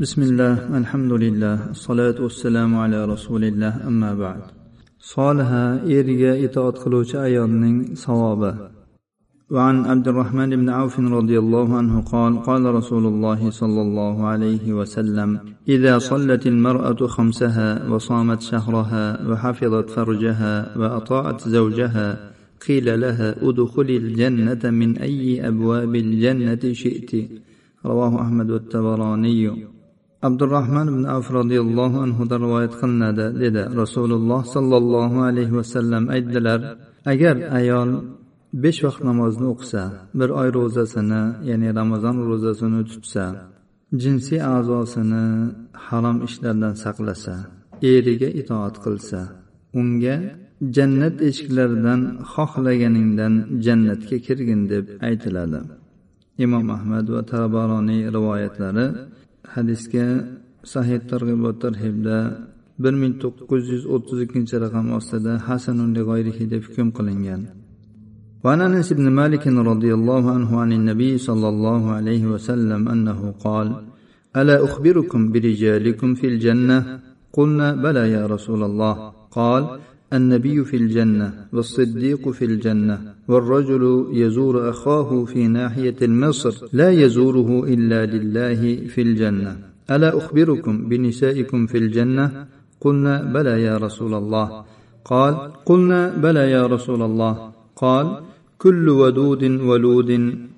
بسم الله الحمد لله الصلاة والسلام على رسول الله أما بعد. صالها إيريا إطاعت قلوش أيضا صوابا. وعن عبد الرحمن بن عوف رضي الله عنه قال قال رسول الله صلى الله عليه وسلم إذا صلت المرأة خمسها وصامت شهرها وحفظت فرجها وأطاعت زوجها قيل لها ادخلي الجنة من أي أبواب الجنة شئت؟ رواه أحمد والتبراني. Abdurahmon ibn avf roziyallohu anhudan rivoyat qilinadi dedi. Rasululloh sollallohu alayhi vasallam aytdilar agar ayol besh vaqt namozni o'qisa bir oy ro'zasini ya'ni ramazon ro'zasini tutsa jinsiy a'zosini harom ishlardan saqlasa eriga itoat qilsa unga jannat eshiklaridan xohlaganingdan jannatga kirgin deb aytiladi. Imom ahmad va tabaroniy rivoyatlari hadisga sahih targ'ibot tarhibda bir ming to'qqiz yuz o'ttiz ikkinchi raqam ostida hasanun g'oyrihi deb hukm qilingan وعن انس بن مالك رضي الله عنه عن النبي صلى الله عليه وسلم انه قال الا اخبركم برجالكم في الجنه قلنا بلى يا رسول الله قال النبي في الجنة والصديق في الجنة والرجل يزور أخاه في ناحية المصر لا يزوره إلا لله في الجنة. ألا أخبركم بنسائكم في الجنة؟ قلنا بلى يا رسول الله. قال قلنا بلى يا رسول الله. قال كل ودود ولود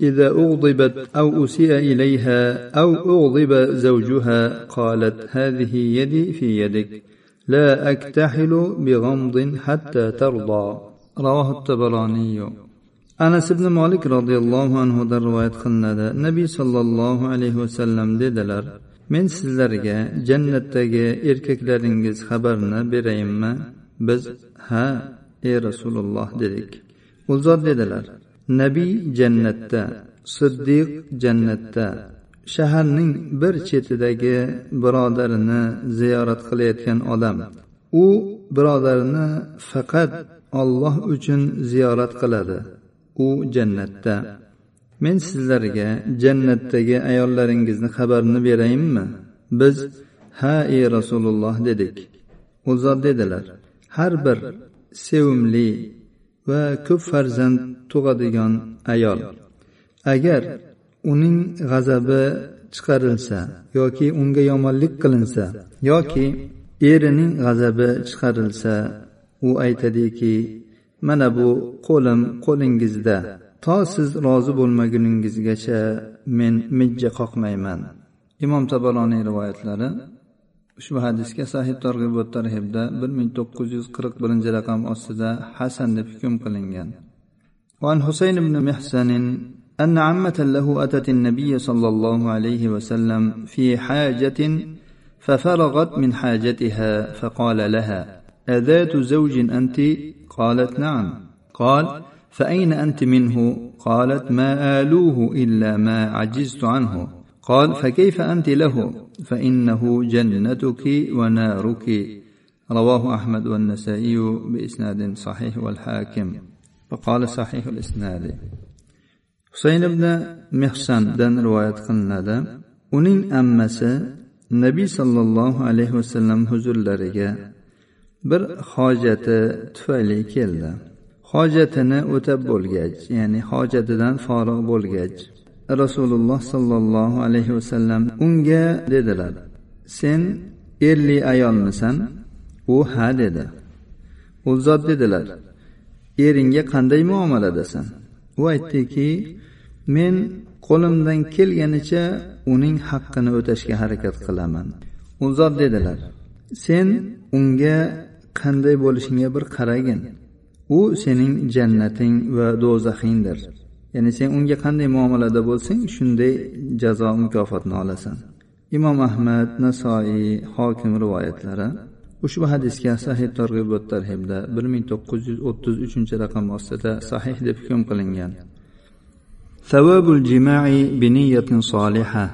إذا أغضبت أو أسيء إليها أو أغضب زوجها قالت هذه يدي في يدك. لا أكتحل بغمض حتى ترضى رواه الطبراني anas ibn molik roziyallohu anhudan rivoyat qilinadi nabiy sollallohu alayhi vasallam dedilar men sizlarga jannatdagi erkaklaringiz xabarini berayinmi biz ha ey rasululloh dedik u zot dedilar nabiy jannatda siddiq jannatda shaharning bir chetidagi birodarini ziyorat qilayotgan odam. U birodarini faqat olloh uchun ziyorat qiladi. U jannatda. Men sizlarga jannatdagi ayollaringizni xabarini berayinmi? Biz ha ey rasululloh dedik. U zot dedilar har bir sevimli va ko'p farzand tug'adigan ayol agar uning g'azabi chiqarilsa yoki unga yomonlik qilinsa yoki erining g'azabi chiqarilsa u aytadiki mana bu qo'lim qo'lingizda to siz rozi bo'lmaguningizgacha men mijja qoqmayman imom tabaroniy rivoyatlari ushbu hadisga sahih targ'ibot tarhibda bir ming to'qqiz yuz qirq birinchi raqam ostida hasan deb hukm qilingan وعن حسين بن محسن أن عمة له أتت النبي صلى الله عليه وسلم في حاجة ففرغت من حاجتها فقال لها أذات زوج أنت؟ قالت نعم قال فأين أنت منه؟ قالت ما آلوه إلا ما عجزت عنه قال فكيف أنت له؟ فإنه جنتك ونارك رواه أحمد والنسائي بإسناد صحيح والحاكم وقال صحيح الإسناد husayn ibn mehsandan rivoyat qilinadi. Uning ammasi nabiy sollallohu alayhi vasallam huzurlariga bir hojati tufayli keldi. Hojatini o'tab bo'lgach ya'ni hojatidan forig' bo'lgach rasululloh sollallohu alayhi vasallam unga dedilar sen erli ayolmisan? U ha dedi. U zot dedilar eringga qanday muomaladasan? U aytdiki men qo'limdan kelganicha uning haqqini o'tashga harakat qilaman. U zot dedilar sen unga qanday bo'lishingga bir qaragin. U sening jannating va do'zaxingdir. Ya'ni sen unga qanday muomalada bo'lsang shunday jazo mukofotni olasan. Imom ahmad nasoiy hokim rivoyatlari. ushbu hadisga sahih targ'ibot tarhibda bir ming to'qqiz yuz o'ttiz uchinchi raqam ostida sahih deb hukm qilingan savobul jimai biniyatin soliha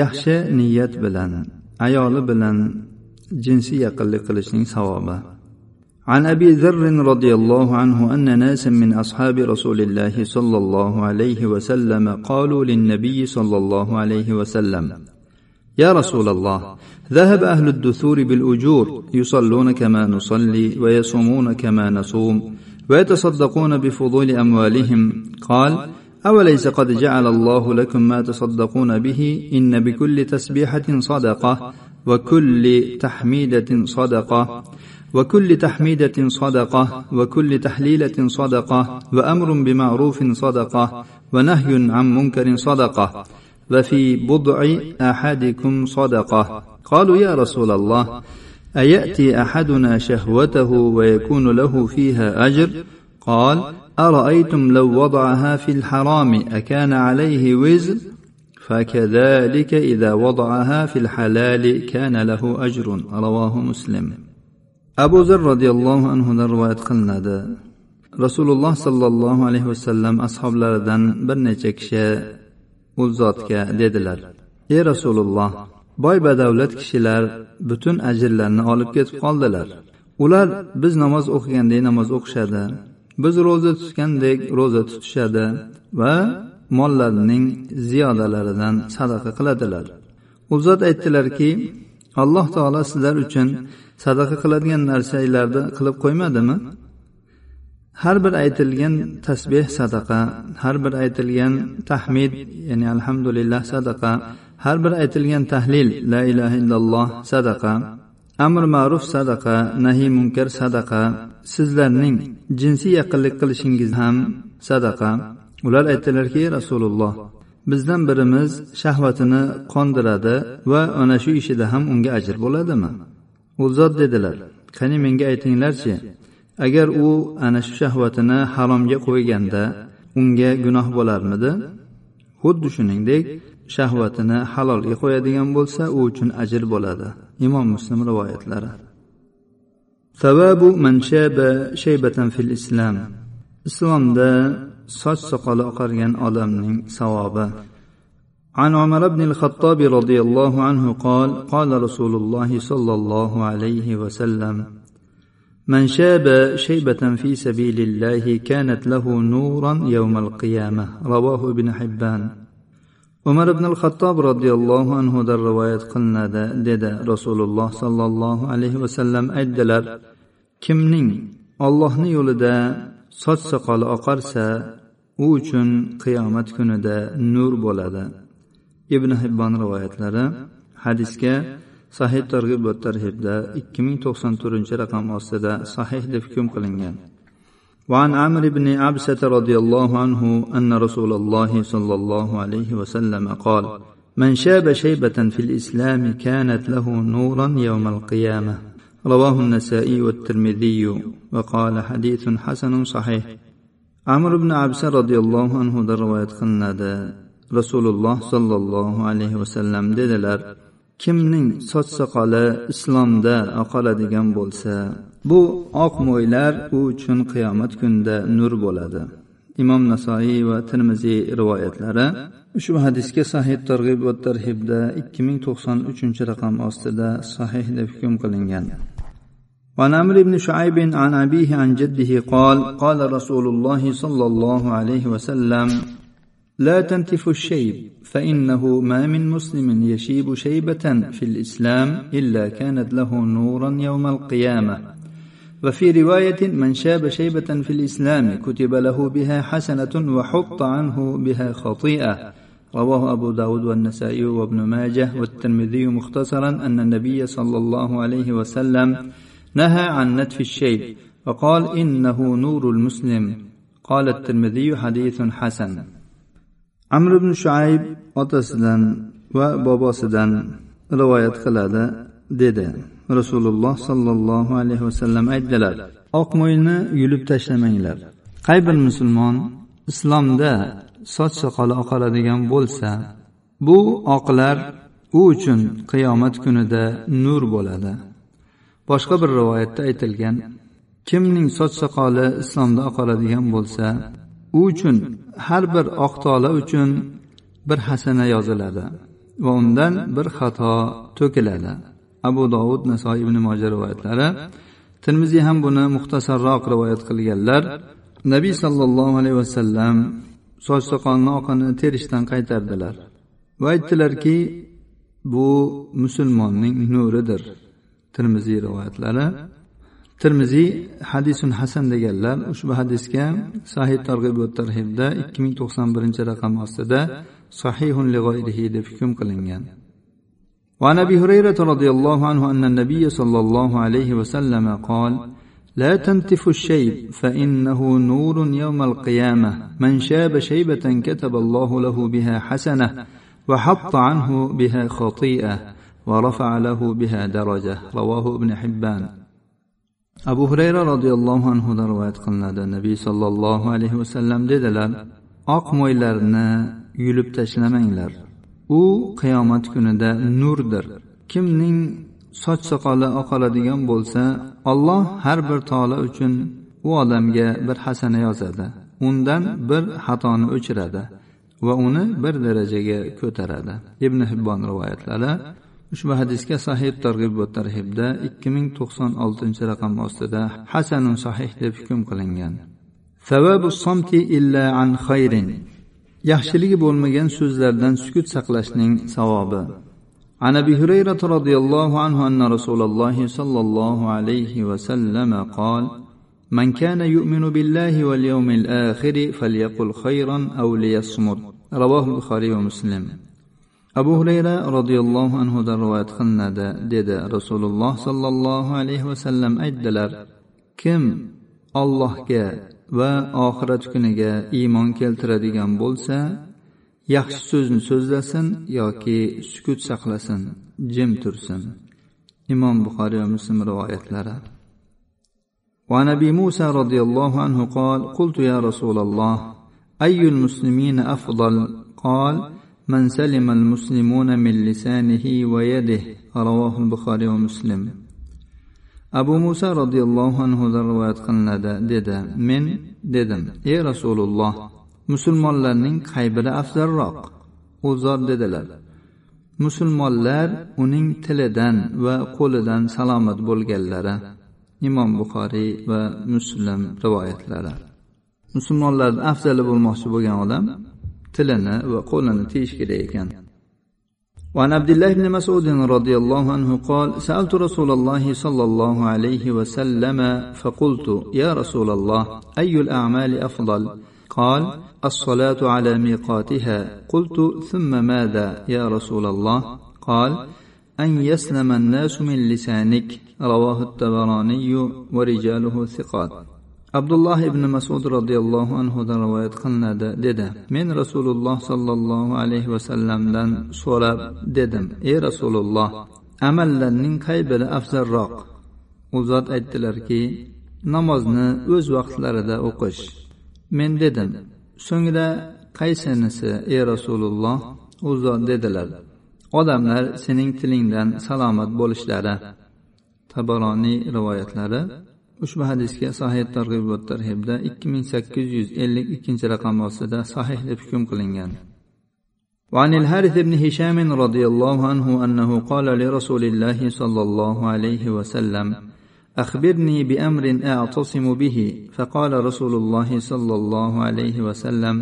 yaxshi niyat bilan ayoli bilan jinsiy yaqinlik qilishning savobi عن ابي ذر رضي الله عنه ان ناسا من اصحاب رسول الله صلى الله عليه وسلم قالوا للنبي صلى الله عليه وسلم يا رسول الله ذهب أهل الدثور بالأجور يصلون كما نصلي ويصومون كما نصوم ويتصدقون بفضول أموالهم. قال أوليس قد جعل الله لكم ما تصدقون به؟ إن بكل تسبيحة صدقة وكل تحميدة صدقة وكل تحميدة صدقة وكل تحليلة صدقة وأمر بمعروف صدقة ونهي عن منكر صدقة. وفي بضع أحدكم صدقة. قالوا يا رسول الله أيأتي أحدنا شهوته ويكون له فيها أجر؟ قال أرأيتم لو وضعها في الحرام أكان عليه وزر؟ فكذلك إذا وضعها في الحلال كان له أجر. رواه مسلم. أبو ذر رضي الله عنه roziyallohu anhudan rivoyat رسول الله صلى الله عليه وسلم أصحاب لردن kishi u zotga dedilar. Ey rasululloh boy badavlat kishilar butun ajrlarni olib ketib qoldilar. Ular biz namoz o'qigandek namoz o'qishadi biz ro'za tutgandek ro'za tutishadi va mollarining ziyodalaridan sadaqa qiladilar. U zot aytdilarki alloh taolo sizlar uchun sadaqa qiladigan narsalarni qilib qo'ymadimi? Har bir aytilgan tasbeh sadaqa har bir aytilgan tahmid ya'ni alhamdulillah sadaqa har bir aytilgan tahlil la ilaha illalloh sadaqa amr ma'ruf sadaqa nahiy munkar sadaqa sizlarning jinsiy yaqinlik qilishingiz ham sadaqa. Ular aytdilarki rasululloh bizdan birimiz shahvatini qondiradi va ana shu ishida ham unga ajr bo'ladimi? U zot dedilar qani menga aytinglarchi agar u ana shu shahvatini haromga qo'yganda unga gunoh bo'larmidi xuddi shuningdek shahvatini halolga qo'yadigan bo'lsa u uchun ajr bo'ladi imom muslim rivoyatlari savabu man shaba shaybatan fil islom islomda soch soqoli oqargan odamning savobi عن عمر بن الخطاب رضي الله عنه قال قال رسول الله صلى الله عليه وسلم من شاب شيبة في سبيل الله كانت له نورا يوم القيامة رواه ابن حبان umar ibn xattob roziyallohu anhudan rivoyat qilinadi dedi rasululloh sollallohu alayhi vasallam aytdilar kimning ollohni yo'lida soch soqoli oqarsa u uchun qiyomat kunida nur bo'ladi ibn hibbon rivoyatlari hadisga sahih targ'ib va tarhibda ikki ming to'qson to'rtinchi raqam ostida sahih deb hukm qilingan وعن عمرو بن عبسة رضي الله عنه أن رسول الله صلى الله عليه وسلم قال من شاب شيبة في الإسلام كانت له نورا يوم القيامة رواه النسائي والترمذي وقال حديث حسن صحيح عمرو بن عبسة رضي الله عنه در رواية قلنا رسول الله صلى الله عليه وسلم dedilar kimning soch soqoli islomda oqoladigan bo'lsa bu oq mo'ylar u uchun qiyomat kunida nur bo'ladi imom nasoiy va termiziy rivoyatlari ushbu hadisga sahih targ'ib va tarhibda ikki ming to'qson uchinchi raqam ostida sahih deb hukm qilingan وعن عمرو بن شعيب عن أبيه عن جده قال قال رسول الله صلى الله عليه وسلم لا تنتف الشيب فإنه ما من مسلم يشيب شيبة في الإسلام إلا كانت له نورا يوم القيامة. وفي رواية من شاب شيبة في الإسلام كتب له بها حسنة وحط عنه بها خطيئة. رواه أبو داود والنسائي وابن ماجه والترمذي مختصرا أن النبي صلى الله عليه وسلم نهى عن نتف الشيب وقال إنه نور المسلم. قال الترمذي حديث حسن. Amr ibn shuayb otasidan va bobosidan rivoyat qiladi dedi. Rasululloh sollallohu alayhi vasallam aytdilar oq mo'yinni yulib tashlamanglar. Qay bir musulmon islomda soch soqoli oqaradigan bo'lsa bu oqlar u uchun qiyomat kunida nur bo'ladi. Boshqa bir rivoyatda aytilgan kimning soch soqoli islomda oqaradigan bo'lsa u uchun har bir oq tola uchun bir hasana yoziladi va undan bir xato to'kiladi. Abu dovud nasoiy ibn moja rivoyatlari termiziy ham buni muxtasarroq rivoyat qilganlar. Nabiy sollallohu alayhi vasallam soch soqolni oqini terishdan qaytardilar va aytdilarki bu musulmonning nuridir. Termiziy rivoyatlari termiziy hadisun hasan deganlar ushbu hadisga sahih targ'ib va tarhibda ikki ming to'qson birinchi raqam ostida sahihun lig'oyrihi deb hukm qilingan. وعن ابي هريره رضي الله عنه ان النبي صلى الله عليه وسلم قال لا تنتف الشيب فانه نور يوم القيامه من شاب شيبه كتب الله له بها حسنه وحط عنه بها خطيئه ورفع له بها درجه رواه ابن حبان abu hurayra roziyallohu anhudan rivoyat qilinadi. Nabiy sollallohu alayhi vasallam dedilar oq mo'ylarni yulib tashlamanglar. U qiyomat kunida nurdir. Kimning soch soqoli oqaradigan bo'lsa olloh har bir tola uchun u odamga bir hasana yozadi. Undan bir xatoni o'chiradi va uni bir darajaga ko'taradi. Ibn hibbon rivoyatlari ushbu hadisga sahih targ'ib va tarhibda ikki ming to'qson oltinchi raqam ostida hasanun sahih deb hukm qilingan savabu somti illa an xayrin yaxshiligi bo'lmagan so'zlardan sukut saqlashning savobi عن ابي هريره رضي الله عنه ان رسول الله صلى الله عليه وسلم قال من كان يؤمن بالله واليوم الاخر فليقل خيرا او ليصمت رواه البخاري ومسلم abu hurayra roziyallohu anhudan rivoyat qilinadi dedi rasululloh sollallohu alayhi vasallam aytdilar kim ollohga va oxirat kuniga iymon keltiradigan bo'lsa yaxshi so'zni so'zlasin yoki sukut saqlasin jim tursin imom buxoriy va muslim rivoyatlari وعن ابي موسى رضي الله عنه قال قلت يا رسول الله اي المسلمين افضل قال من سلم المسلمون من لسانه ويده رواه البخاري ومسلم abu muso roziyallohu anhudan rivoyat qilinadi dedi men dedim ey rasululloh musulmonlarning qay biri afzalroq u zot dedilar musulmonlar uning tilidan va qo'lidan salomat bo'lganlari imom buxoriy va muslim rivoyatlari musulmonlarni afzali bo'lmoqchi bo'lgan odam tilini va qo'lini tiyish kerak ekan وعن عبد الله بن مسعود رضي الله عنه قال سألت رسول الله صلى الله عليه وسلم فقلت يا رسول الله أي الأعمال أفضل؟ قال الصلاة على ميقاتها. قلت ثم ماذا يا رسول الله؟ قال أن يسلم الناس من لسانك. رواه الطبراني ورجاله ثقات. Abdulloh ibn masud roziyallohu anhudan rivoyat qilinadi dedi. Men rasululloh sollallohu alayhi vasallamdan so'rab dedim ey rasululloh amallarning qay biri afzalroq? U zot aytdilarki namozni o'z vaqtlarida o'qish. Men dedim so'ngra qaysinisi ey rasululloh? U zot dedilar odamlar sening tilingdan salomat bo'lishlari. Tabaroniy rivoyatlari ushbu hadisga sahih targ'ib va tarhibda ikki ming sakkiz yuz ellik ikkinchi raqam ostida sahih deb hukm qilingan. وعن الحارث بن هشام رضي الله عنه أنه قال لرسول الله صلى الله عليه وسلم أخبرني بأمر أعتصم به فقال رسول الله صلى الله عليه وسلم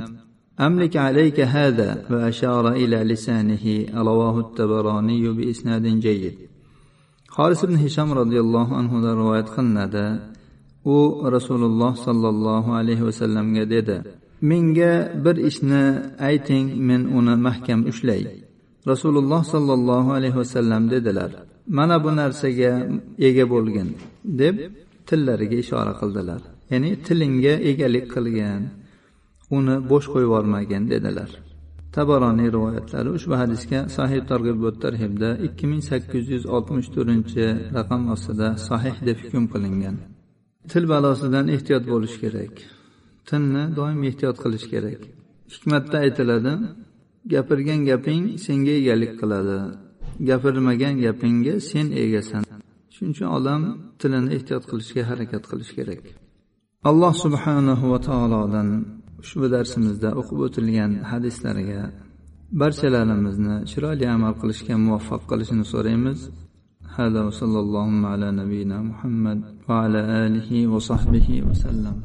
أملك عليك هذا وأشار إلى لسانه رواه التبراني بإسناد جيد xoris ibn hisham roziyallohu anhudan rivoyat qilinadi. U rasululloh sollallohu alayhi vasallamga dedi menga bir ishni ayting men uni mahkam ushlay. Rasululloh sollallohu alayhi vasallam dedilar mana bu narsaga ega bo'lgin deb tillariga ishora qildilar. Ya'ni tilingga egalik qilgin uni bo'sh qo'yib yubormagin dedilar. Tabaroniy rivoyatlari ushbu hadisga sahih targ'ib va tarhibda ikki ming sakkiz yuz oltmish to'rtinchi raqam ostida sahih deb hukm qilingan. Til balosidan ehtiyot bo'lish kerak. Tilni doim ehtiyot qilish kerak. Hikmatda aytiladi gapirgan gaping senga egalik qiladi. Gapirmagan gapingga sen egasan. Shuning uchun odam tilini ehtiyot qilishga harakat qilish kerak. Alloh subhanahu va taolodan ushbu darsimizda o'qib o'tilgan hadislarga barchalarimizni chiroyli amal qilishga muvaffaq qilishini so'raymiz هذا وصلى اللهم على نبينا محمد وعلى آله وصحبه وسلم